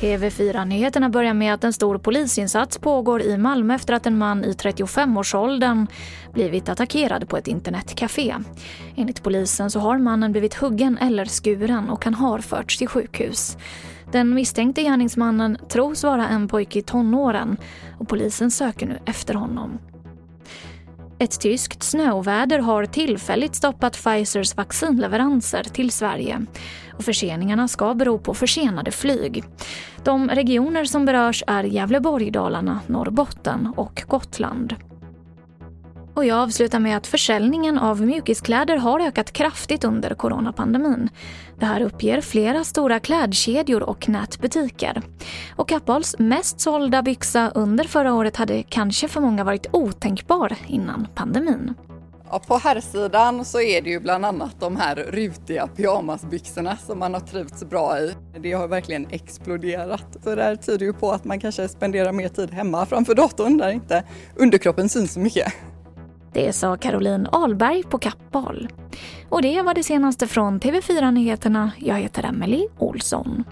TV4-nyheterna börjar med att en stor polisinsats pågår i Malmö efter att en man i 35-årsåldern blivit attackerad på ett internetcafé. Enligt polisen så har mannen blivit huggen eller skuren och han har förts till sjukhus. Den misstänkte gärningsmannen tros vara en pojke i tonåren och polisen söker nu efter honom. Ett tyskt snöoväder har tillfälligt stoppat Pfizers vaccinleveranser till Sverige. Och förseningarna ska bero på försenade flyg. De regioner som berörs är Gävleborg, Dalarna, Norrbotten och Gotland. Och jag avslutar med att försäljningen av mjukiskläder har ökat kraftigt under coronapandemin. Det här uppger flera stora klädkedjor och nätbutiker. Och Kappahls mest sålda byxa under förra året hade kanske för många varit otänkbar innan pandemin. Ja, på herrsidan så är det ju bland annat de här rutiga pyjamasbyxorna som man har trivts bra i. Det har verkligen exploderat. Så det här tyder ju på att man kanske spenderar mer tid hemma framför datorn där inte underkroppen syns så mycket. Det sa Caroline Ahlberg på Kappahl. Och det var det senaste från TV4 Nyheterna. Jag heter Emily Olsson.